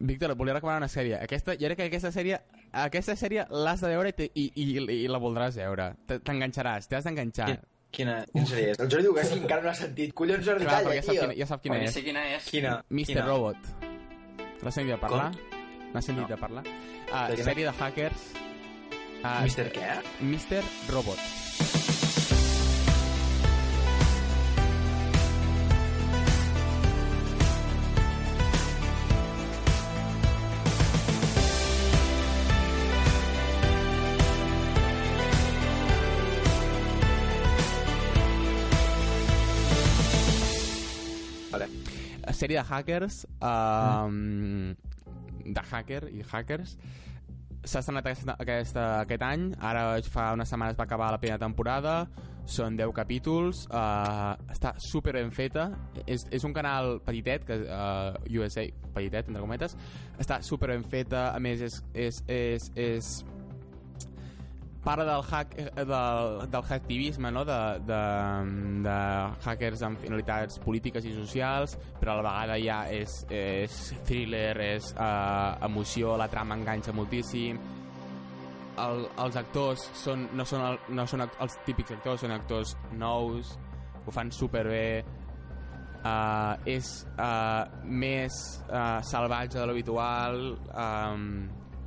Víctor, et volia recomanar una sèrie. Aquesta, jo crec que aquesta sèrie, aquesta sèrie l'has de veure i, te- i, i, i la voldràs veure. Te- T'enganxaràs, t'has d'enganxar. Quina, quina, quina sèrie és? El Jordi diu que sí, encara no l'ha sentit. Collons, Jordi, Clar, calla, perquè ja sap tio. quina, ja sap quina és. sé quina és. Quina? Mr. quina? Robot. L'has sentit a parlar? N'has sentit No. a parlar? Uh, De sèrie de hackers. Uh, Mr. què? Mr. Robot. Sèrie de hackers um, de hacker i hackers. S'ha estrenat aquesta, aquesta, aquest any. Ara fa unes setmanes va acabar la primera temporada. Són 10 capítols. Uh, està super ben feta. És, és un canal petitet que, uh, USA, petitet entre cometes. Està super ben feta. A més és, és, és, és parla del, hack, eh, del, del hacktivisme, no? de, de, de hackers amb finalitats polítiques i socials, però a la vegada ja és, és thriller, és uh, emoció, la trama enganxa moltíssim, el, els actors són, no són, el, no són els típics actors, són actors nous, ho fan superbé, uh, és uh, més uh, salvatge de l'habitual, um,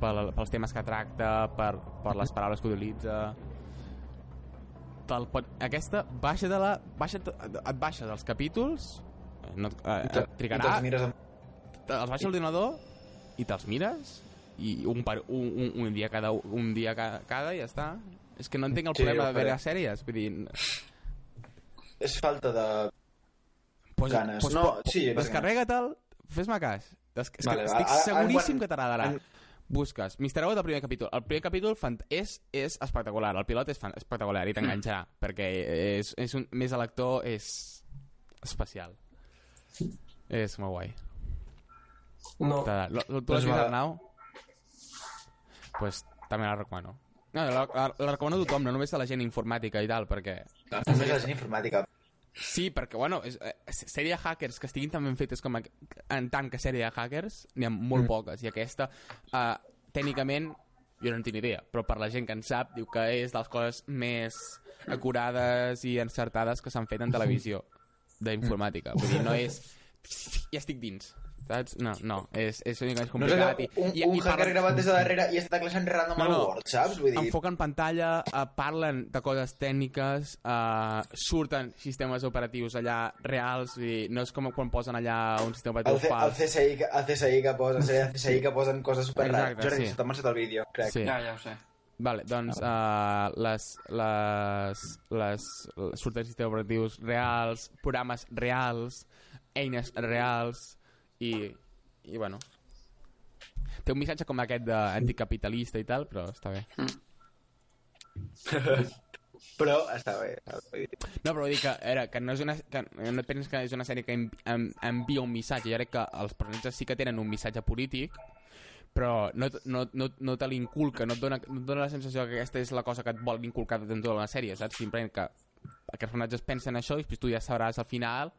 pel, pels temes que tracta, per, per les paraules que utilitza. Te'l pot, aquesta baixa de la baixa, et baixa dels capítols no, eh, I te- et trigarà. i mires amb... te- els baixa l'ordinador i te'ls mires i un, per, un, un, un dia cada un dia cada, cada i ja està. És que no entenc el Sí, problema de veure sèries vull dir, És falta de... pues, Ganes. pues, No, pues, sí, descarrega-te'l fes-me cas. Des Vale, que ara- estic ara seguríssim quan- que t'agradarà en- busques Mr. Robot el primer capítol el primer capítol és, és espectacular el pilot és fan espectacular i t'enganxarà perquè és, és un, més a l'actor és especial és molt guai No, T'agrada. Lo- lo- ¿Tú Pues l'has vist. Arnau? Pues també la recomano. No, la, la, la recomano a tothom, no només a la gent informàtica i tal, perquè... Només la gent informàtica. Sí, perquè, bueno, és, eh, sèrie de hackers que estiguin tan ben fetes com a, en tant que sèrie de hackers, n'hi ha molt Mm. poques, i aquesta, eh, tècnicament, jo no en tinc idea, però per la gent que en sap, diu que és de les coses més acurades i encertades que s'han fet en televisió d'informàtica. Vull dir, no és... Ja estic dins, saps? No, no, és, és una mica més No és allò, complicat. un, i, un i, i hacker parlen- gravat des de darrere i està classant random No, al no. Word, saps? Vull dir... enfoquen pantalla, eh, parlen de coses tècniques, eh, surten sistemes operatius allà reals, vull dir, no és com quan posen allà un sistema operatiu C, el, fals. CSI, que- el CSI que posen, el CSI que posen coses super rares. Exacte, Jordi, sí. se t'ha marxat el vídeo, crec. Sí. Ja, ja ho sé. Vale, doncs uh, les, les, les, les surten sistemes operatius reals, programes reals, eines reals i, i bueno té un missatge com aquest d'anticapitalista i tal, però està bé. Però està bé. Està bé. No, però vull dir que, era, que no és una, que no et penses que és una sèrie que en, en, envia un missatge. Jo crec que els personatges sí que tenen un missatge polític, però no, no, no, no te l'inculca, no, et dona, no et dona la sensació que aquesta és la cosa que et vol inculcar dentro de la sèrie, saps? Simplement que aquests personatges pensen això i després tu ja sabràs al final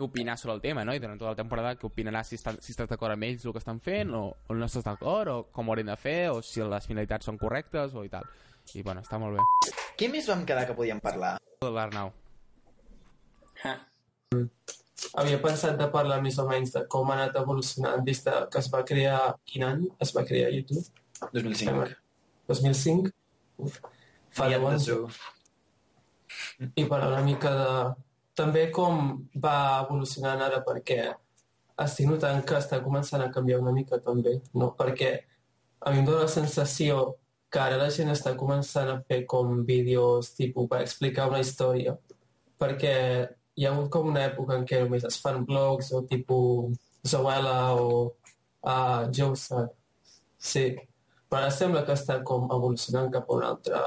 què opinar sobre el tema, no? I durant tota la temporada què opinaràs si, està, si estàs d'acord amb ells el que estan fent o, o no estàs d'acord o com ho haurem de fer o si les finalitats són correctes o i tal. I bueno, està molt bé. Què més vam quedar que podíem parlar? L'Arnau. Ha. havia pensat de parlar més o menys de com ha anat evolucionant des de que es va crear... Quin any es va crear YouTube? 2005. 2005? Uf, fa Ian 10 anys. Dazu. I parlar una mica de... També com va evolucionant ara perquè estic notant que està començant a canviar una mica també, no? Perquè a mi em dóna la sensació que ara la gent està començant a fer com vídeos tipus per explicar una història perquè hi ha hagut com una època en què només es fan blogs o tipus Zoella o Ah, ja ho sé. Sí. Però ara sembla que està com evolucionant cap a una altra,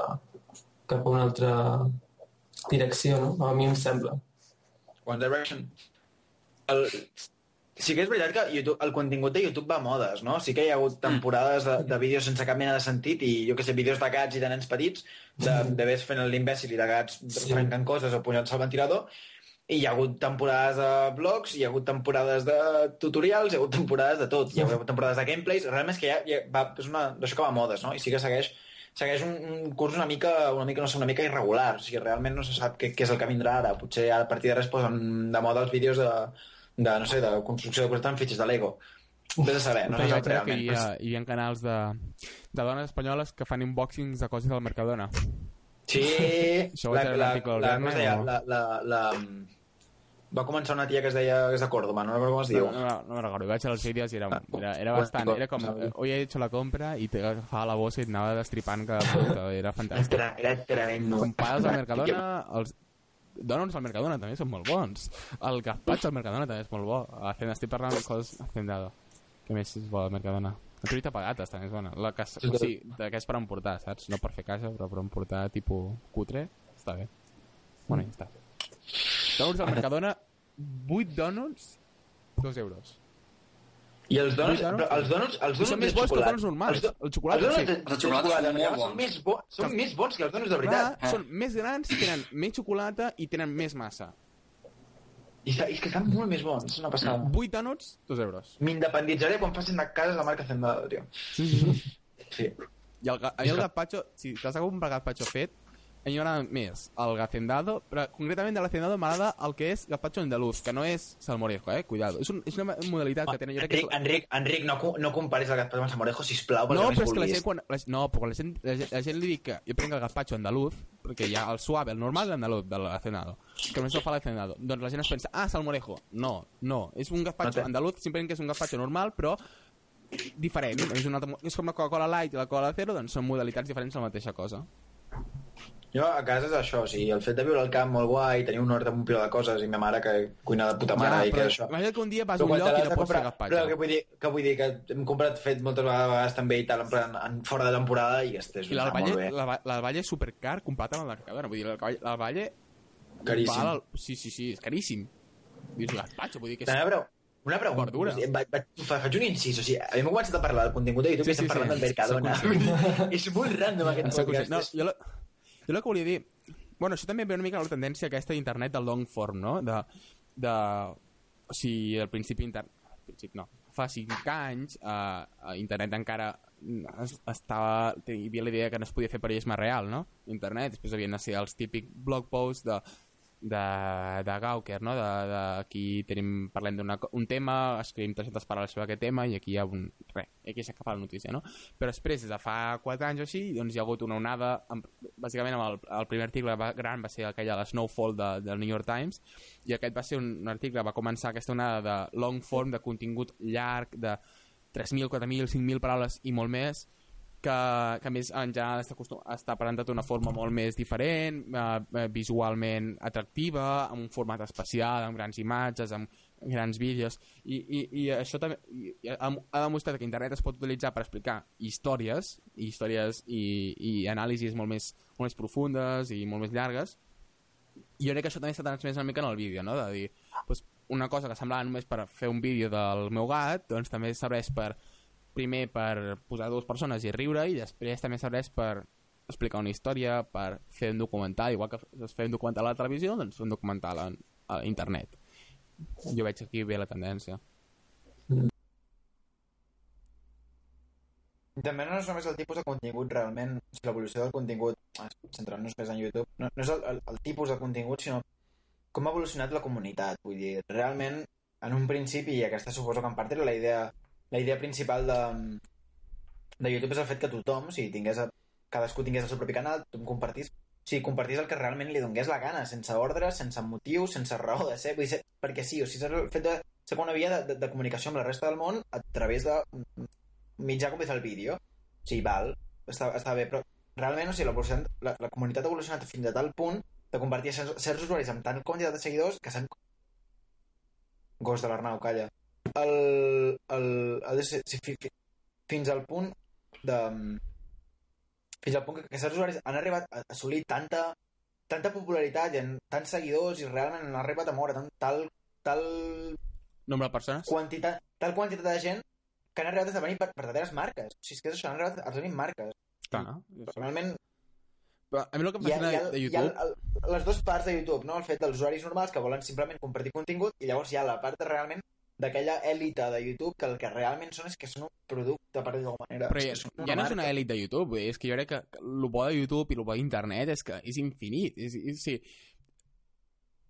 cap a una altra direcció, no? A mi em sembla. One Direction. El... Sí que és veritat que YouTube, el contingut de YouTube va a modes, no? Sí que hi ha hagut temporades de, de vídeos sense cap mena de sentit i, jo que sé, vídeos de gats i de nens petits, de, de ves fent l'imbècil i de gats Sí. trencant coses o punyant-se al ventilador, i hi ha hagut temporades de vlogs, hi ha hagut temporades de tutorials, hi ha hagut temporades de tot, hi ha hagut temporades de gameplays, realment és que hi ha, hi ha, va, és una, d'això que va a modes, no? I sí que segueix segueix un, un curs una mica, una mica, no sé, una mica irregular, o sigui, realment no se sap què, què és el que vindrà ara, potser a partir d'ara es posen de moda els vídeos de, de, no sé, de construcció de coses amb fitxes de Lego. Vés a saber, no sé jo crec que hi, ha, hi havia canals de, de dones espanyoles que fan unboxings de coses del Mercadona. Sí, Això la, com es deia? Verne, La, la, la, va començar una tia que es deia que és de Córdoba, no recordo com es diu. No, no, no me recordo, vaig als vídeos i era, era, era Bueno, bastant, era com, hoy he hecho la compra i te agafava la bossa i et anava destripant cada producte, era fantàstic. Era, era tremendo. Comparades al Mercadona, els donuts al Mercadona també són molt bons. El gazpacho al Mercadona també és molt bo. Hacen, estic parlant de coses hacendado. Què més és bo al Mercadona? La truita pagates també és bona. La que, o sigui, de que és per emportar, saps? No per fer casa, però per emportar tipus cutre, està bé. Bueno, ja està. Donuts al Mercadona, 8 donuts, 2 euros. I els donuts, Vuit donuts? però els donuts, els I donuts són més de bons que els donuts normals. Els do- El xocolata, els donuts sí. de, de Els de xocolata són molt són bons. més, bo, són més bons que els donuts de veritat. Clar, són més grans, tenen més xocolata i tenen més massa. I està- és que estan molt més bons, és una passada. 8 donuts, 2 euros. M'independitzaré quan facin a casa la marca Hacendado, tio. Sí, sí, sí. Sí. I el, mi el gazpacho, si t'has de comprar gazpacho fet, a mi m'agrada més el gazendado, però concretament de l'hacendado m'agrada el que és gazpacho andaluz, que no és salmorejo, eh? Cuidado. És, un, és una modalitat que tenen... Jo crec que és Enric. Enric, Enric, no, no comparis el gazpacho amb el salmorejo, sisplau, perquè No, però és que la gent, quan, la, no, però quan la gent, la, gent, la gent li dic que jo prenc el gazpacho andaluz, perquè hi ha el suave, el normal i l'andaluz, de l'hacendado, que només el fa l'hacendado. Doncs la gent es pensa, ah, salmorejo. No, no, és un gazpacho No té- andaluz, simplement que és un gazpacho normal, però diferent. És, una altra, és com la Coca-Cola Light i la Coca-Cola Zero, doncs són modalitats diferents de la mateixa cosa. Jo a casa és això, o sigui, el fet de viure al camp molt guai, tenir un hort amb un piló de coses i ma mare que cuina de puta mare i que però això. imagina't que un dia vas a Però un lloc i no pots fer comprar- gazpacho. Però que vull dir que, vull dir que hem comprat fet moltes vegades també i tal, en plan, en, fora de temporada i este és I l'alballe la, l'alballe és supercar comparat amb el Mercadona. Vull dir, l'alballe-. Caríssim. val Sí, sí, sí, és caríssim. Dius gazpacho, vull dir que és... Una, preu- una pregunta. Verdura. O sigui, va, va, fa, faig un incís. O sigui, m'ha començat a parlar del contingut de YouTube Sí, i estem sí, sí. parlant del Mercadona. És molt random aquest podcast. No, jo, la, jo el que volia dir... Bueno, això també ve una mica la tendència aquesta d'internet del long form, no? De, de, o sigui, al principi internet... Al principi no. Fa 5 anys, eh, a internet encara es- estava, hi havia la idea que no es podia fer periodisme real, no? Internet, després havien de ser els típics blog posts de, de, de Gawker, no? De, de, aquí tenim, parlem d'un tema, escrivim 300 paraules sobre aquest tema i aquí hi ha un... Res, aquí s'acaba la notícia, no? Però després, des de fa 4 anys o així, doncs hi ha hagut una onada, amb, bàsicament amb el, el primer article gran va ser aquell de la Snowfall de, del New York Times, i aquest va ser un, un article, va començar aquesta onada de long form, de contingut llarg, de 3.000, 4.000, 5.000 paraules i molt més, que, que més en general està, acostum, està presentat d'una forma molt més diferent, eh, eh, visualment atractiva, amb un format especial, amb grans imatges, amb grans vídeos, i, i, i això també i, ha, ha demostrat que internet es pot utilitzar per explicar històries, històries i, i anàlisis molt més, molt més profundes i molt més llargues, i jo crec que això també s'ha transmès una mica en el vídeo, no? de dir, doncs, una cosa que semblava només per fer un vídeo del meu gat, doncs també serveix per primer per posar dues persones i riure i després també serveix per explicar una història, per fer un documental, igual que es feia un documental a la televisió, doncs un documental a, a internet. Jo veig aquí bé la tendència. També no és només el tipus de contingut realment, l'evolució del contingut, ah, centrant-nos més en YouTube, no, no és el, el, el tipus de contingut, sinó com ha evolucionat la comunitat. Vull dir, realment, en un principi, i aquesta suposo que en part era la idea, la idea principal de, de YouTube és el fet que tothom, sigui, tingués a, cadascú tingués el seu propi canal, tothom compartís, o sigui, compartís el que realment li donés la gana, sense ordres, sense motius, sense raó de ser, vull dir, perquè sí, o sigui, és el fet de ser una via de, de, de comunicació amb la resta del món a través de mitjà com és el vídeo. O sigui, val, està, està bé, però realment, o sigui, l'evolució- la, la comunitat ha evolucionat fins a tal punt de convertir certs, certs usuaris amb tant quantitat de seguidors que s'han... Gos de l'Arnau, calla. El, el, el, el, si, fi, fi, fins al punt de fins al punt que aquests usuaris han arribat a assolir tanta tanta popularitat i en tants seguidors i realment han arribat a moure tant, tal, tal Nombre de persones? quantitat, tal quantitat de gent que han arribat a esdevenir verdaderes marques. O sigui, és que és això, han arribat a esdevenir marques. Clar, no? Realment, Però a mi el que em hi ha, fascina hi ha, de hi ha YouTube... el, les dues parts de YouTube, no? El fet dels usuaris normals que volen simplement compartir contingut i llavors hi ha la part de realment d'aquella èlita de YouTube que el que realment són és que són un producte, per dir-ho manera. Però ja, ja no és una èlit de YouTube, és que jo crec que el bo de YouTube i el bo d'internet és que és infinit. És, és, sí.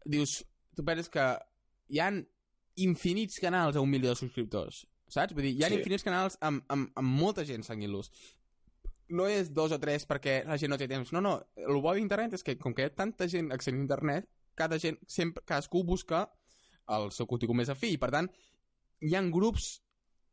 Dius, tu penses que hi han infinits canals a un milió de subscriptors, saps? Vull dir, hi ha Sí. infinits canals amb, amb, amb molta gent seguint-los. No és dos o tres perquè la gent no té temps. No, no. El bo d'internet és que, com que hi ha tanta gent accedint a internet, cada gent, sempre, cadascú busca el seu contingut més afí. I, per tant, hi ha grups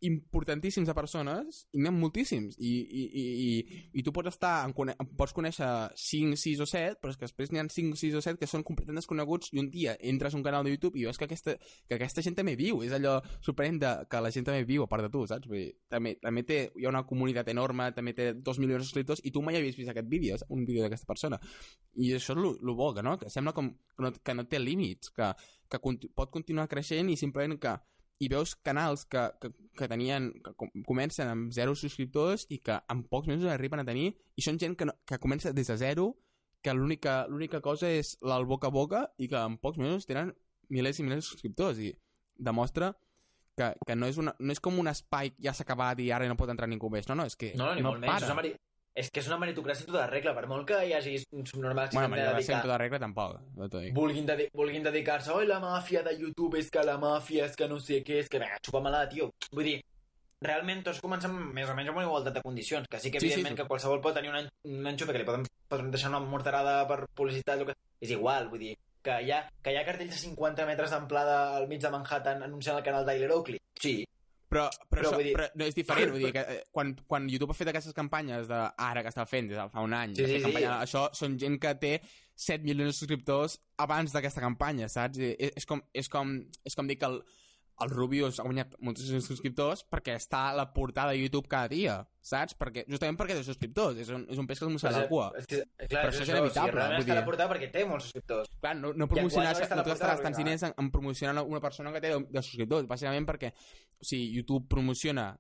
importantíssims de persones, i n'hi ha moltíssims, i, i, i, i, i tu pots estar, en, cone pots conèixer 5, 6 o 7, però és que després n'hi ha 5, 6 o 7 que són completament desconeguts i un dia entres a un canal de YouTube i veus que aquesta, que aquesta gent també viu, és allò sorprenent de, que la gent també viu a part de tu, saps? Vull dir, també, també té, hi ha una comunitat enorme, també té 2 milions de subscriptors i tu mai havies vist aquest vídeo, un vídeo d'aquesta persona. I això és el bo, que no? Que sembla com que no, que no té límits, que, que pot continuar creixent i simplement que i veus canals que, que, que tenien que com- comencen amb zero subscriptors i que en pocs mesos arriben a tenir i són gent que, no, que comença des de zero que l'única cosa és el boca a boca i que en pocs mesos tenen milers i milers de subscriptors. I demostra que, que no, és una, no és com un espai que ja s'ha acabat i ara no pot entrar ningú més. No, no, és que No, no, no menys. És, para meri... és que és una meritocràcia tota regla. Per molt que hi hagi subnormals que bueno, s'han de ser dedicar... en tota regla tampoc no t'ho dic. vulguin, dedi vulguin dedicar-se oi, la màfia de YouTube, és que la màfia, és que no sé què, és que vinga, xupa-me-la, tio. Vull dir, realment tots comencem més o menys amb una igualtat de condicions, que sí que Sí, sí, evidentment sí. que qualsevol pot tenir un, en- un enxufe que li poden, poden deixar una morterada per publicitat, que... és igual, vull dir, que hi ha, que hi ha cartells de 50 metres d'amplada al mig de Manhattan anunciant el canal d'Ailer Oakley. Sí, Però, però, Però això, dir- però no és diferent, vull dir que eh, quan, quan YouTube ha fet aquestes campanyes de ara que està fent, des de fa un any, Sí, sí, sí. campanya, això són gent que té 7 milions de subscriptors abans d'aquesta campanya, saps? I És, és, com, és, com, és com dir que el, el Rubius ha guanyat moltíssims subscriptors perquè està a la portada de YouTube cada dia, saps? Perquè, justament perquè té subscriptors, és un, és un peix que es mossega la cua. És clar, Però això és inevitable, O sigui, realment vull està a la portada perquè té molts subscriptors. Clar, no, no I promocionar, enguany no tu gastaràs tants diners en, en promocionar una persona que té 10 subscriptors, bàsicament perquè o sigui, YouTube promociona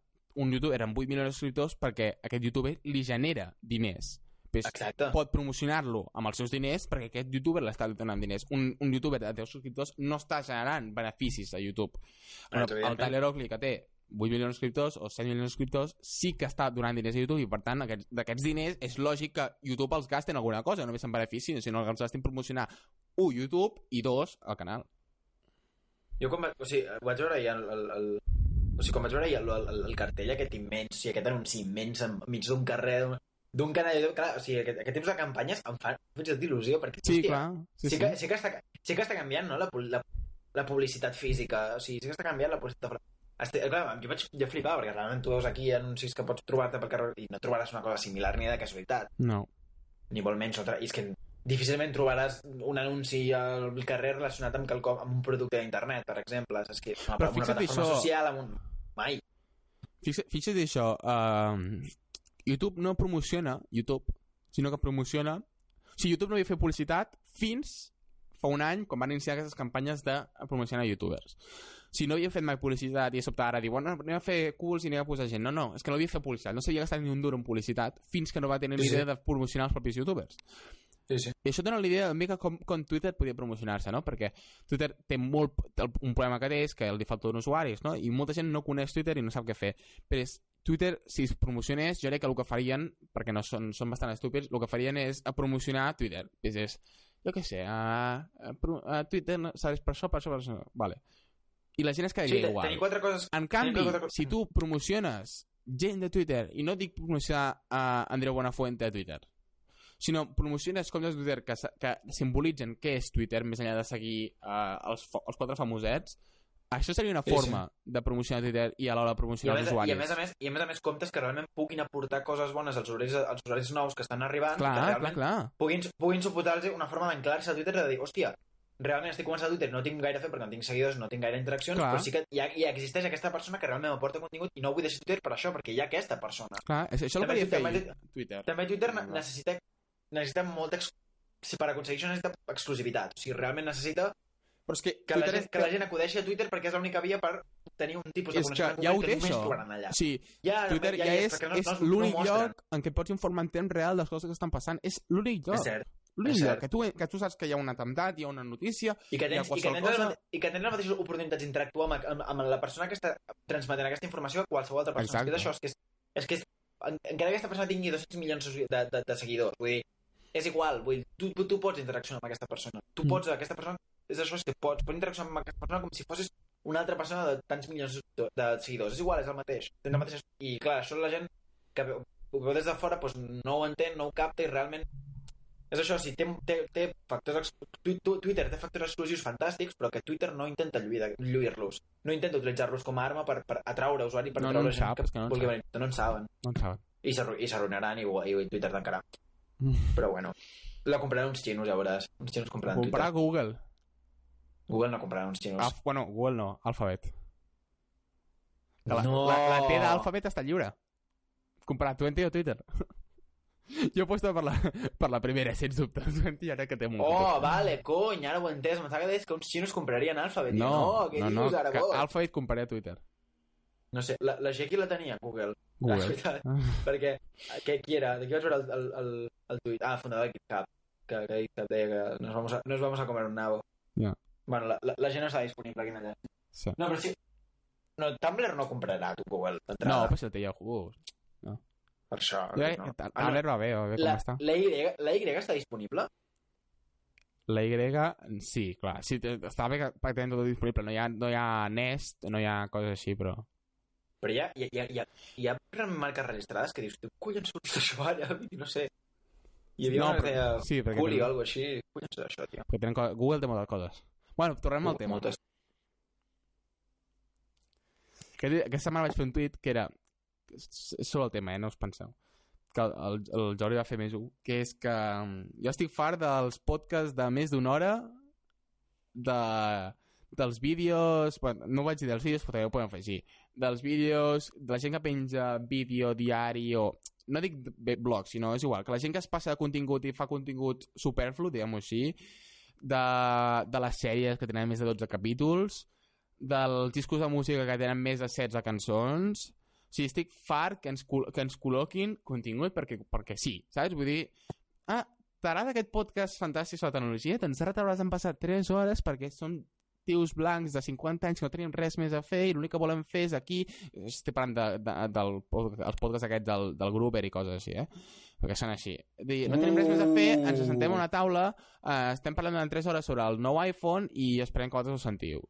un youtuber amb 8 milions de subscriptors perquè aquest youtuber li genera diners. Pues, Exacte. pot promocionar-lo amb els seus diners perquè aquest youtuber l'està donant diners. Un, un youtuber de 10 subscriptors no està generant beneficis a YouTube. Bueno, el evidentment. Tyler Oakley, que té 8 milions de subscriptors o 7 milions de subscriptors, sí que està donant diners a YouTube i, per tant, aquests- d'aquests diners és lògic que YouTube els gasti en alguna cosa, no només en benefici, sinó que els gastin en promocionar, un, YouTube, i dos, el canal. Jo quan vaig, o sigui, vaig veure ahir el, el, el, o sigui, quan vaig veure ahir el, el, el cartell aquest immens, o sigui, aquest anunci immens enmig d'un carrer, d'un- d'un canal, de- clar, o sigui, aquest, aquest tipus de campanyes em fan fins i tot il·lusió, perquè, Sí, hòstia, clar. Sí, sí, sí. Que, sí, que està, sí que està canviant, no?, la, la, la publicitat física, o sigui, sí que està canviant la publicitat física. Este, clar, jo vaig jo flipar, perquè realment tu veus aquí anuncis que pots trobar-te pel carrer i no trobaràs una cosa similar ni de casualitat, No. ni molt menys otra. I és que difícilment trobaràs un anunci al carrer relacionat amb, quelcom, amb un producte d'internet, per exemple. Saps que una, Però una fixa't plataforma això- social amb un... Mai. Fixa, fixa't això, uh, YouTube no promociona YouTube, sinó que promociona... O sigui, YouTube no havia fet publicitat fins fa un any, quan van iniciar aquestes campanyes de promocionar youtubers. Si no havia fet mai publicitat i de sobte ara diu, bueno, anem a fer cools i anem a posar gent. No, no, és que no havia fet publicitat. No s'havia gastat ni un duro en publicitat fins que no va tenir Sí, sí. l'idea de promocionar els propis youtubers. Sí, sí. I això dona l'idea una mica com, com Twitter podia promocionar-se, no? Perquè Twitter té molt... el- Un problema que té és que el li falten usuaris, no? I molta gent no coneix Twitter i no sap què fer. Però és, Twitter, si es promocionés, jo crec que el que farien, perquè no són, són bastant estúpids, el que farien és a promocionar Twitter. És, és jo què sé, a, a, a Twitter no, serveix per això, per això, per això. Vale. I la gent es Sí, quedaria te- igual. tenir quatre coses... En canvi, quatre coses- si tu promociones gent de Twitter, i no dic promocionar a Andreu Buenafuente a Twitter, sinó promociones comptes de Twitter que, que simbolitzen què és Twitter, més enllà de seguir uh, els, els quatre famosets, això seria una Sí, sí. forma de promocionar Twitter i alhora I a, promocionar més, els i, usuaris. a més a més, I a més a més comptes que realment puguin aportar coses bones als usuaris, als usuaris nous que estan arribant clar, que clar, realment clar. puguin, puguin suportar-los una forma d'anclar-se a Twitter i de dir, hòstia, realment estic començant a Twitter, no tinc gaire a fer perquè no tinc seguidors, no tinc gaire interaccions, Clar. però sí que hi, ha, hi existeix aquesta persona que realment m'aporta contingut i no vull deixar Twitter per això, perquè hi ha aquesta persona. Clar, això és el que També- també- Twitter. També Twitter ne- necessita, necessita molta... Si per aconseguir això necessita exclusivitat. O sigui, realment necessita Però és que, que la, gent, que la gent acudeixi a Twitter perquè és l'única via per tenir un tipus de és que coneixement ja ho té, que només això. trobaran allà. O sigui, Ja, Twitter ja, és, perquè no, és no, no l'únic mostren. lloc en què pots informar en temps real de les coses que estan passant. És l'únic lloc. És cert. L'únic és lloc. Que tu, que tu saps que hi ha un atemptat, hi ha una notícia, I que hi ha tens, i que qualsevol tens, cosa... cosa... i que tens les mateixes oportunitats d'interactuar amb, amb, amb la persona que està transmetent aquesta informació que qualsevol altra persona. Exacte. És que és això, és que és, és, que és en, encara que aquesta persona tingui 200 milions de, de, de seguidors, vull dir, és igual, vull dir, tu, tu, tu pots interaccionar amb aquesta persona. Tu Mm. pots, aquesta persona, és això, que pots, pots interaccionar amb aquesta persona com si fossis una altra persona de tants milions de, seguidors. És igual, és el mateix. Tens el mateix... I clar, això la gent que veu, ho veu des de fora doncs no ho entén, no ho capta i realment és això, sí, té, té, té factors Twitter té factors exclusius fantàstics, però que Twitter no intenta lluir- lluir-los. No intenta utilitzar-los com a arma per, per atraure usuari, per No, no atraure en gent sap, que que no vulgui venir. No en saben. No en saben. I s'arru- i s'arruïnaran i, i, Twitter tancarà. Mm. Però bueno, la compraran uns xinos, ja veuràs. Uns xinos compraran Comprar Twitter. Google. Google no compraran uns xinos. Ah, bueno, Google no, Alphabet. Que la, No! la, la T d'Alphabet està lliure. Comprar Twenty o Twitter. jo aposto per la, per la primera, sens dubte. Twenty ara que té molt Oh, vale, cony, ara ho he entès. Em que deies que uns xinos comprarien Alphabet. No, no, què no, no, dius ara, que vos? Alphabet compraria Twitter. No sé, la, la Jackie la tenia, Google. La Google. veritat. Ah. perquè, que, qui era? De qui vaig veure el, el, el, el tuit? Ah, fundador de GitHub, que, que GitHub deia que nos vamos a, nos vamos a comer un nabo. Ja. Bueno, la, la, la gent no està disponible aquí en allà. Sí. No, però sí... No, Tumblr no comprarà tu Google, No, d'entrada. però si el té Yahoo. Per això. Ja, no. no. Ah, no. Tumblr va bé, va bé com La, està. la, y, la Y està disponible? La Y, sí, clar. Sí, està bé que pràcticament tot disponible. No hi, ha, no hi ha Nest, no hi ha coses així, però... Però hi ha, hi ha, hi ha, hi ha, marques registrades que dius, tu collons surts d'això allà? No sé. Hi havia No, una que però- deia sí, Culi tenen- o alguna així. Collons és això, tio? Perquè tenen Google té moltes coses. Bueno, tornem al tema. Moltes. Aquest, aquesta setmana vaig fer un tuit que era és sobre el tema, eh? no us penseu que el, el, Jordi va fer més un que és que um, jo estic fart dels podcasts de més d'una hora de, dels vídeos bueno, no vaig dir dels vídeos però també ho podem afegir dels vídeos, de la gent que penja vídeo diari o no dic blog, sinó és igual que la gent que es passa de contingut i fa contingut superflu, diguem-ho així de, de les sèries que tenen més de 12 capítols dels discos de música que tenen més de 16 cançons o sigui, estic fart que ens, que ens col·loquin contingut perquè, perquè sí, saps? Vull dir, ah, t'agrada aquest podcast fantàstic sobre la tecnologia? Doncs ara t'hauràs passat 3 hores perquè són tios blancs de 50 anys que no tenim res més a fer i l'únic que volem fer és aquí estic parlant de, de, del, pod- els podcasts aquests del, del Gruber i coses així, eh? perquè són així. Dir, no tenim res més a fer, ens assentem a una taula, eh, estem parlant durant 3 hores sobre el nou iPhone i esperem que vosaltres ho sentiu.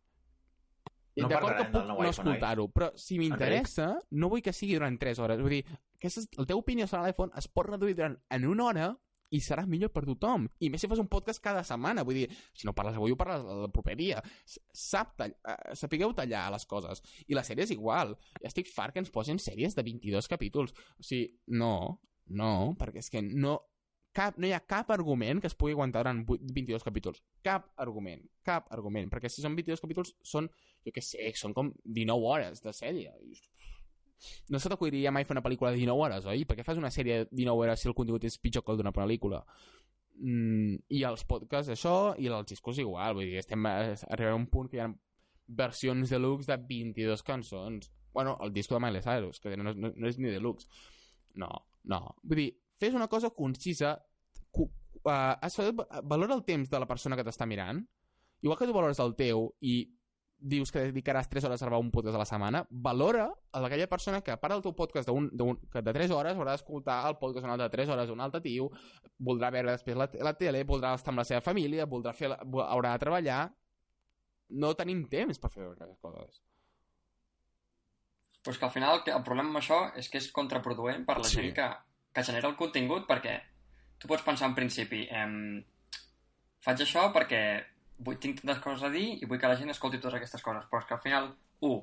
No D'acord que puc no escoltar-ho, però si m'interessa, no vull que sigui durant 3 hores. Vull dir, aquesta és, la teva opinió sobre l'iPhone es pot reduir durant en una hora i serà millor per tothom. I més si fas un podcast cada setmana. Vull dir, si no parles avui, ho parles el proper dia. Sap tall, eh, sapigueu tallar les coses. I la sèrie és igual. Estic fart que ens posin sèries de 22 capítols. O sigui, no, no, perquè és que no... Cap, no hi ha cap argument que es pugui aguantar vuit- 22 capítols. Cap argument. Cap argument. Perquè si són 22 capítols, són, jo què sé, són com 19 hores de sèrie. No se t'acudiria mai fer una pel·lícula de 19 hores, oi? Perquè fas una sèrie de 19 hores si el contingut és pitjor que el d'una pel·lícula. Mm, I els podcasts, això, i els discos igual. Vull dir, estem arribant a un punt que hi ha versions deluxe de 22 cançons. Bueno, el disco de Miley Cyrus, que no, no, no és ni deluxe. No, no. Vull dir, fes una cosa concisa, cu, uh, valora el temps de la persona que t'està mirant, igual que tu valores el teu i dius que dedicaràs 3 hores a gravar un podcast a la setmana, valora a aquella persona que a part del teu podcast d'un, d'un, que de 3 hores haurà d'escoltar el podcast un altre de 3 hores d'un altre tio, voldrà veure després la, la tele, voldrà estar amb la seva família, voldrà fer haurà de treballar no tenim temps per fer aquestes coses Pues que al final el problema amb això és que és contraproduent per la Sí. gent que, que genera el contingut perquè tu pots pensar en principi em, faig això perquè vull, tinc tantes coses a dir i vull que la gent escolti totes aquestes coses però és que al final, un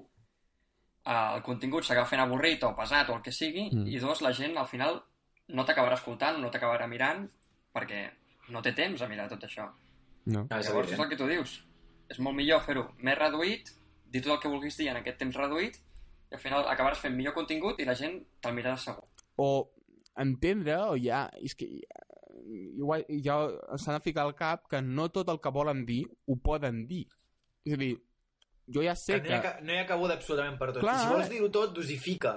eh, el contingut s'acaba fent avorrit o pesat o el que sigui Mm. i dos, la gent al final no t'acabarà escoltant, no t'acabarà mirant perquè no té temps a mirar tot això No. Ah, és Llavors és el que tu dius. És molt millor fer-ho més reduït, dir tot el que vulguis dir en aquest temps reduït, i al final acabaràs fent millor contingut i la gent te'l mirarà segur. o entendre, o ja, és que igual, ja s'han de ficar al cap que no tot el que volen dir ho poden dir. És a dir, jo ja sé Que no, hi ha, que no hi ha cabuda absolutament per tot. Clar. Si vols dir-ho tot, dosifica.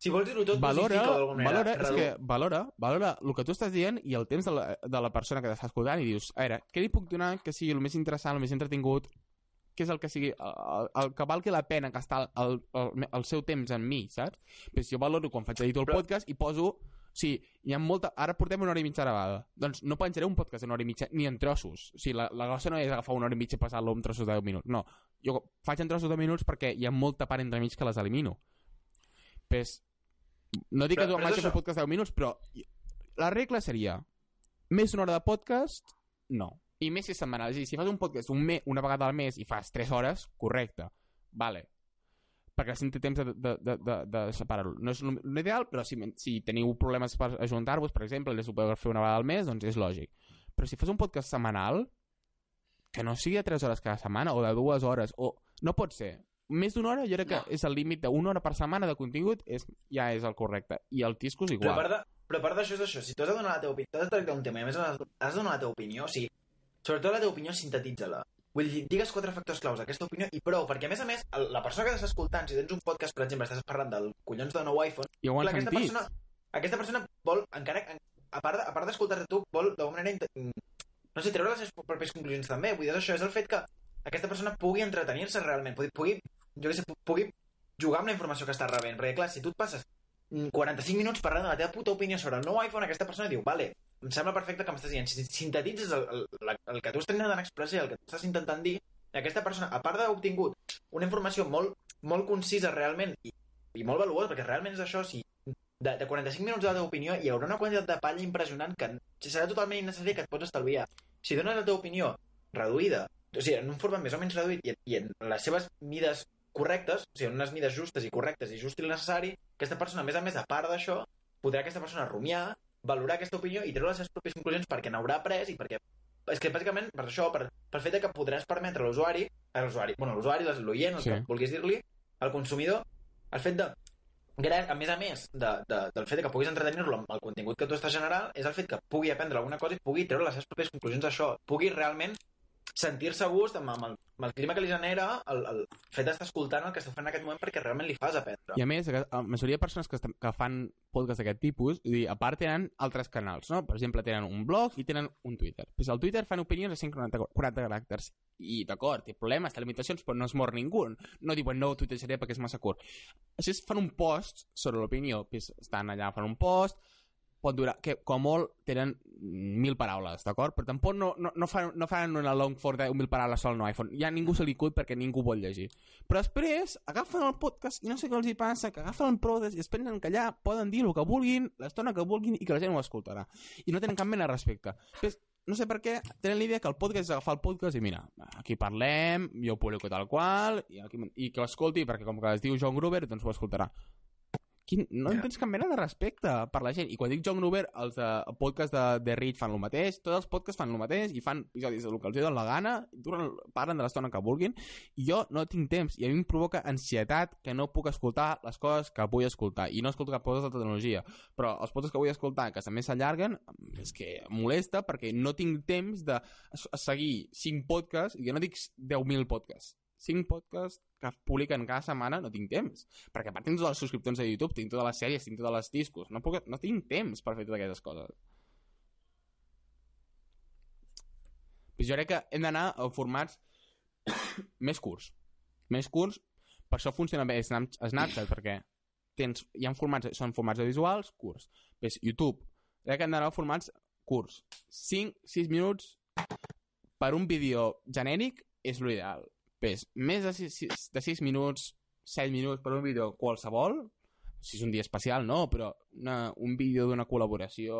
Si vols dir-ho tot, valora, dosifica d'alguna manera. valora, és que valora, valora el que tu estàs dient i el temps de la, de la persona que t'està escoltant i dius, a veure, què li puc donar que sigui el més interessant, el més entretingut, què és el que sigui, el, el que valgui la pena gastar el, el, el seu temps en mi, saps? Pues jo valoro quan faig editor el Però- podcast i poso o sigui, hi ha molta... Ara portem una hora i mitja gravada. Doncs no penjaré un podcast d'una hora i mitja ni en trossos. O sigui, la, la cosa no és agafar una hora i mitja i passar-lo en trossos de 10 minuts. No. Jo faig en trossos de minuts perquè hi ha molta part entremig que les elimino. Pues, no dic Però- que tu em això. podcast de 10 minuts, però la regla seria més d'una hora de podcast, no. I més si és setmanal. És a dir, si fas un podcast un me, una vegada al mes i fas 3 hores, correcte. Vale. Perquè té temps de, de, de, de, de separar-ho. No és l'ideal, però si, si teniu problemes per ajuntar-vos, per exemple, i les ho podeu fer una vegada al mes, doncs és lògic. Però si fas un podcast setmanal, que no sigui de 3 hores cada setmana, o de 2 hores, o... No pot ser. Més d'una hora, jo crec que No. és el límit d'una hora per setmana de contingut, és, ja és el correcte. I el tisco és Però igual. part de- però a part d'això és això, si tu has de donar la teva opinió, t'has de tractar un tema i a més has has de donar la teva opinió, o sigui, sobretot la teva opinió sintetitza-la. Vull dir, digues quatre factors claus d'aquesta opinió i prou, perquè a més a més, el- la persona que estàs escoltant, si tens un podcast, per exemple, estàs parlant del collons de nou iPhone, I ho clar, aquesta sentit. persona, aquesta persona vol, encara, en- a part, a part d'escoltar-te tu, vol d'alguna manera, mm, no sé, treure les seves pròpies conclusions també. Vull dir, això és el fet que aquesta persona pugui entretenir-se realment, pugui, pugui, jo què sé, pu- pugui jugar amb la informació que està rebent. Perquè, clar, si tu et passes mm, 45 minuts parlant de la teva puta opinió sobre el nou iPhone, aquesta persona diu, vale, em sembla perfecte que m'estàs dient. Si sintetitzes el, el, el que tu estàs intentant expressar, el que estàs intentant dir, aquesta persona, a part d'haver obtingut una informació molt, molt concisa realment i, i molt valuosa, perquè realment és això, si de, de 45 minuts de la teva opinió hi haurà una quantitat de palla impressionant que serà totalment innecessària que et pots estalviar. Si dones la teva opinió reduïda, o sigui, en un format més o menys reduït i, i en les seves mides correctes, o sigui, en unes mides justes i correctes i just i necessari, aquesta persona, a més a més, a part d'això, podrà aquesta persona rumiar, valorar aquesta opinió i treure les seves pròpies conclusions perquè n'haurà après i perquè és que bàsicament per això, per, pel fet que podràs permetre a l'usuari, a l'usuari, bueno, l'usuari, l'oient, el Sí. que vulguis dir-li, al consumidor, el fet de a més a més de, de, del fet que puguis entretenir-lo amb el contingut que tu estàs generant, és el fet que pugui aprendre alguna cosa i pugui treure les seves pròpies conclusions d'això, pugui realment sentir-se a gust amb, amb, el, amb el clima que li genera el, el fet d'estar escoltant el que està fent en aquest moment perquè realment li fas aprendre. I a més, la majoria de persones que, que fan podcast d'aquest tipus, dir, a part tenen altres canals, no? Per exemple, tenen un blog i tenen un Twitter. Pues al Twitter fan opinions de 140 40 caràcters. I d'acord, té problemes, té limitacions, però no es mor ningú. No diuen, no, tuitejaré perquè és massa curt. Així fan un post sobre l'opinió. Pues estan allà, fan un post, pot durar, que com molt tenen mil paraules, d'acord? Però tampoc no, no, no, fan, no fan una long for de mil paraules sol no iPhone. Ja ningú se li cut perquè ningú vol llegir. Però després agafen el podcast i no sé què els hi passa, que agafen el podcast i es pensen que allà poden dir el que vulguin, l'estona que vulguin i que la gent ho escoltarà. I no tenen cap mena de respecte. Pues, no sé per què tenen l'idea que el podcast és agafar el podcast i mira, aquí parlem, jo ho publico tal qual, i, aquí, i que ho escolti, perquè com que es diu John Gruber, doncs ho escoltarà. Quin, no en tens cap mena de respecte per la gent. I quan dic John Gruber, els de, el podcast de, de Reed fan el mateix, tots els podcasts fan el mateix i fan episodis del que els donen la gana, duren, parlen de l'estona que vulguin, i jo no tinc temps, i a mi em provoca ansietat que no puc escoltar les coses que vull escoltar, i no escolto cap cosa de tecnologia, però els podcasts que vull escoltar, que també s'allarguen, és que molesta perquè no tinc temps de seguir 5 podcasts, i jo no dic 10.000 podcasts, 5 podcasts que publiquen cada setmana no tinc temps. Perquè a part tinc tots els subscriptors de YouTube, tinc totes les sèries, tinc totes les discos. No, puc, no tinc temps per fer totes aquestes coses. Pues jo crec que hem d'anar a formats més curts. Més curts, per això funciona bé Snap- Snapchat, perquè tens, hi ha formats, són formats visuals curts. Pues YouTube, crec que hem d'anar a formats curts. 5-6 minuts per un vídeo genèric és l'ideal. Ves, més de 6, de 6 minuts, 7 minuts per un vídeo qualsevol, si és un dia especial, no, però una, un vídeo d'una col·laboració,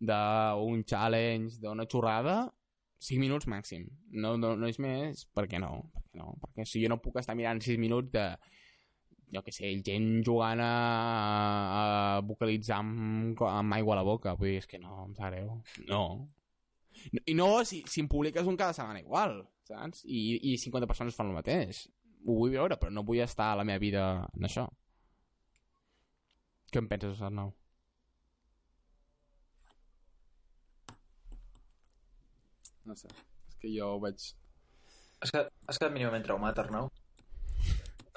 d'un challenge, d'una xorrada, 5 minuts màxim. No, no, no és més, per què no? Per què no? Perquè si jo no puc estar mirant 6 minuts de jo que sé, gent jugant a, a vocalitzar amb, amb aigua a la boca. Vull dir, és que no, em sap greu. No. I no si, si em publiques un cada setmana igual, saps? I, I 50 persones fan el mateix. Ho vull veure, però no vull estar a la meva vida en això. Què en penses, Arnau? No sé, és que jo ho veig... Has quedat, has quedat mínimament traumat, Arnau?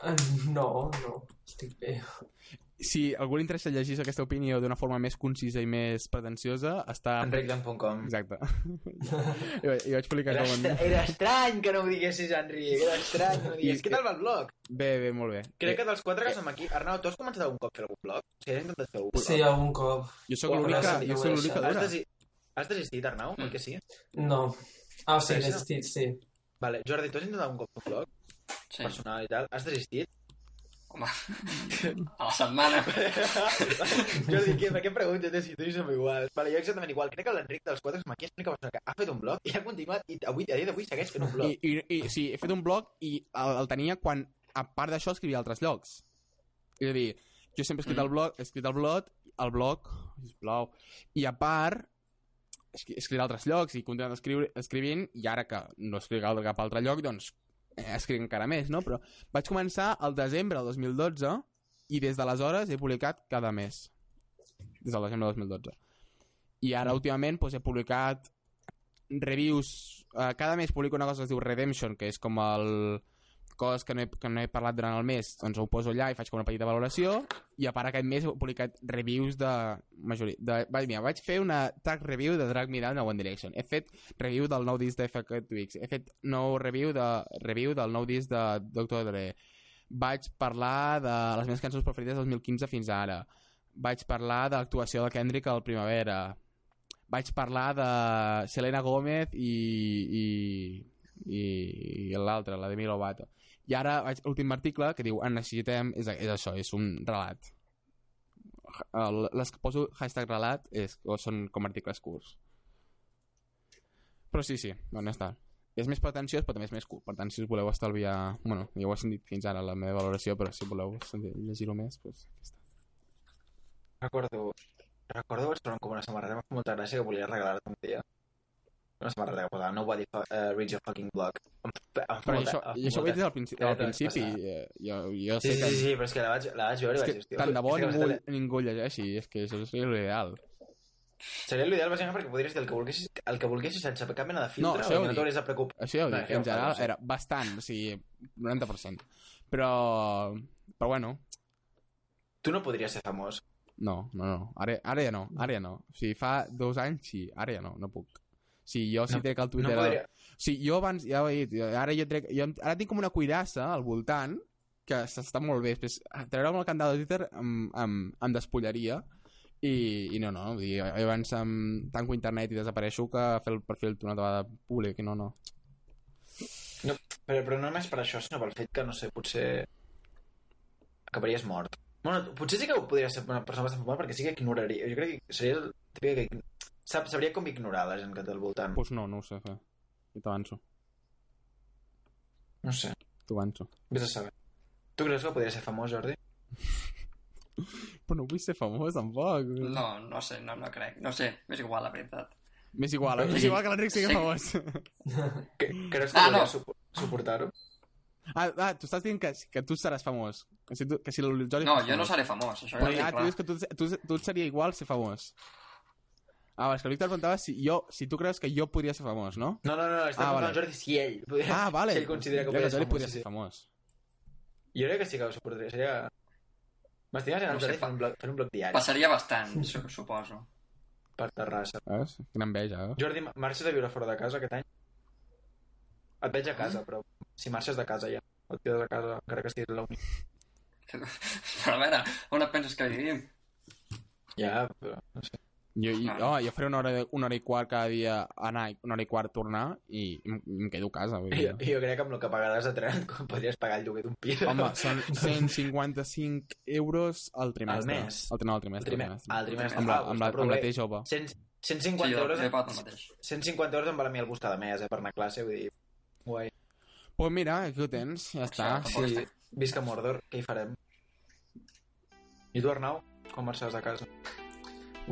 Eh, No, no, estic bé. Si algú li interessa llegir aquesta opinió d'una forma més concisa i més pretensiosa, està... Enricdan.com Exacte. jo, jo vaig publicar era, com... estra era estrany que no ho diguessis, Enric. Era estrany que no ho diguessis. I- Què tal va el blog? Bé, bé, molt bé. Crec que dels quatre que som aquí... Arnau, tu has començat algun cop a fer algun blog? O sigui, has intentat fer algun blog? Sí, algun cop. Jo sóc l'única, jo sóc l'única deixat. Has, desi... has desistit, Arnau? Mm. que sí? No. Ah, sí, Sí, he sí. desistit, sí. Vale, Jordi, tu has intentat algun cop un blog Sí. personal i tal? Has desistit? Home, a la setmana. Jordi, què, per què preguntes si tu i som iguals? Vale, jo exactament igual. Crec que l'Enric dels quatre l'única persona que ha fet un blog i ha continuat i avui, a dia d'avui segueix fent un blog. I, i, i sí, he fet un blog i el, el tenia quan, a part d'això, escrivia a altres llocs. És a dir, jo sempre he escrit Mm. el blog, he escrit el blog, el blog, sisplau, i a part, escri- he escrit a altres llocs i he continuat escriure, escrivint, i ara que no escric a cap altre lloc, doncs escric encara més, no? Però vaig començar al desembre del 2012 i des d'aleshores he publicat cada mes. Des del desembre del 2012. I ara, últimament, doncs, he publicat reviews... Uh, cada mes publico una cosa que es diu Redemption, que és com el... coses que no, he, que no he parlat durant el mes, doncs ho poso allà i faig com una petita valoració, i a part aquest mes he publicat reviews de... Majoria, de va, mira, vaig fer una track review de Drag Me Down de One Direction. He fet review del nou disc de Twix. He fet nou review, de, review del nou disc de Dr. Dre. Vaig parlar de les meves cançons preferides del 2015 fins ara. Vaig parlar de l'actuació de Kendrick al Primavera vaig parlar de Selena Gómez i, i, i, i l'altra, la de Milo Lovato. I ara vaig l'últim article que diu en necessitem, és, és això, és un relat. El, les que poso hashtag relat és, o són com articles curts. Però sí, sí, ja està. És més pretensiós, però també és més curt. Per tant, si us voleu estalviar... Bueno, ja ho he sentit fins ara, la meva valoració, però si voleu llegir-ho més, doncs aquí està. Recordo... Recordo vaig trobar com una samarreta, molta gràcia que volia regalar-te un dia. Una samarreta que posava Nobody uh, reads your fucking blog. Em, em, em, Però això, em i això ho he dit al, principi, al principi. passar. eh, Jo, jo Sí, sé sí, que... sí, sí, però és que la vaig, la vaig veure i És vaig que dir, tant de bo ningú, ningú llegeixi, és que això seria l'ideal. Seria l'ideal bàsicament perquè podries dir el que volguessis, el que volguessis sense cap mena de filtre No, això o ho que no t'hauries de preocupar. Això ja ho dic, en general era bastant, o sigui, 90%. Però, però bueno, Tu no podries ser famós. no, no, no, ara, ara ja no, ara ja no. O sigui, fa dos anys sí, ara ja no, no puc. Sí, jo si No- trec el No Twitter... podria... O sigui, jo abans, ja ho he dit, ara jo trec... Jo, ara tinc com una cuirassa al voltant que s'està molt bé. Després, treure'm el cantal de Twitter em, em, em despullaria i, i no, no, vull dir, abans em tanco internet i desapareixo que fer el perfil una vegada públic no, no. No, però, però no només per això, sinó pel fet que, no sé, potser acabaries mort. Bueno, potser sí que podries ser una persona bastant famosa perquè sí que ignoraria. Jo crec que seria el típic que sap, sabria com ignorar la gent que té al voltant. Doncs pues no, no ho sé fer. Jo t'avanço, No sé, t'avanço. vés a saber. Tu creus que podria ser famós, Jordi? Però no vull ser famós, tampoc. No, no sé, no, no crec. No sé, m'és igual, la veritat. M'és igual, eh? m'és igual que l'Enric sigui Sí. famós. Que, creus que Ah, podries no. supo- suportar-ho? ah, ah, tu estàs dient que, que tu seràs famós. Que si, tu, que si el Jordi No, jo no seré famós, això Però ja ja, tu dius que tu, tu, tu et seria igual ser famós. Ah, és que el Víctor preguntava si, jo, si tu creus que jo podria ser famós, no? No, no, no, estem Ah, ah, vale. Jordi si ell podria, Ah, vale. si ell considera que podria ser podria ser sí. famós. Jo crec que sí que ho suportaria. Seria... M'estimes en No sé, Jordi fent un, blog, fent un blog diari Passaria bastant, su suposo. per Terrassa. Veus? Quina enveja, eh? Jordi, marxes a viure fora de casa aquest any? Et veig a casa, però si marxes de casa ja. O et quedes a casa encara que estiguis a la uni. Però a veure, on et penses que vivim? Ja, però no sé. Jo, i, oh, jo faré una hora, una hora i quart cada dia anar i una hora i quart tornar i em, em quedo a casa. Vull dir. Jo, jo crec que amb el que pagaràs de tren com podries pagar el lloguer d'un pis. Home, són 155 euros al trimestre. Al mes? Al, no, al trimestre. Al trimestre. Al trimestre. Amb la, amb la, amb la bé. T jove. 100, Sí, 150 jo, euros... mateix. 150 euros em val a mi el bus cada mes, eh, per anar a classe, vull dir... Guai. Pues mira, aquí ho tens, ja està. Sí, Sí, visca Mordor, què hi farem? I tu, Arnau, com marxaràs de casa?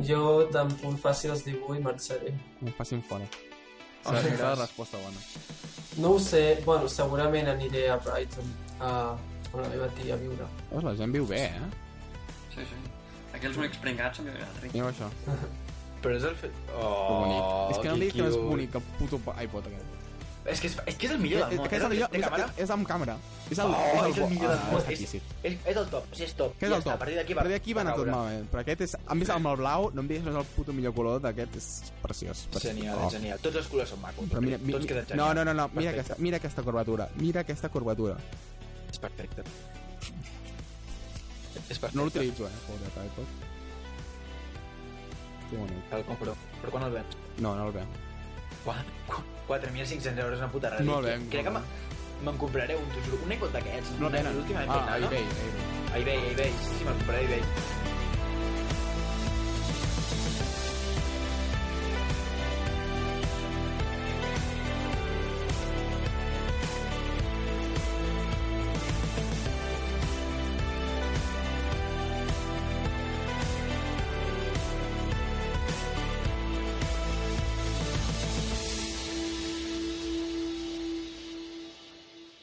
Jo, tan punt faci els 18, marxaré. Em facin fora. Serà Ostres. serà la resposta bona. No ho sé, bueno, segurament aniré a Brighton, a, on la meva tia a viure. Veus, la gent viu bé, eh? Sí, sí. Aquí els únics pringats són Rick. Mireu això. Però és el fet... Que Oh, bonic. És que no li dic que no és bonic, el puto iPod aquest. És que és, és, que és el millor del És, món. que és, el millor, és, càmera? és, és amb càmera. És el, Oh, és el bo- millor del Ah, món. està És, és, és el top, o sigui, és top. Què és el està, top? A partir d'aquí A va, va anar tot malament. Però aquest és... Han vist amb el blau? No em diguis que no és el puto millor color d'aquest. És preciós. Genial, Oh. genial. Tots els colors són macos. Però mira, mi, Tots queden no, genials. no, no, no. Mira, aquesta, mira aquesta curvatura. Mira aquesta curvatura. És perfecte. És perfecte. No l'utilitzo, eh? Joder, iPod. Que bonic. El compro. Però quan el vens? No, no el ve. 4.500 euros, una puta. No el ven, Crec que me'n- me'n compraré un, t'ho juro. Un iPod d'aquests. No venen. Ah, no? eBay, a eBay. A eBay, a eBay. Sí, sí, me'l compraré a eBay.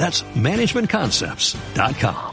That's managementconcepts.com.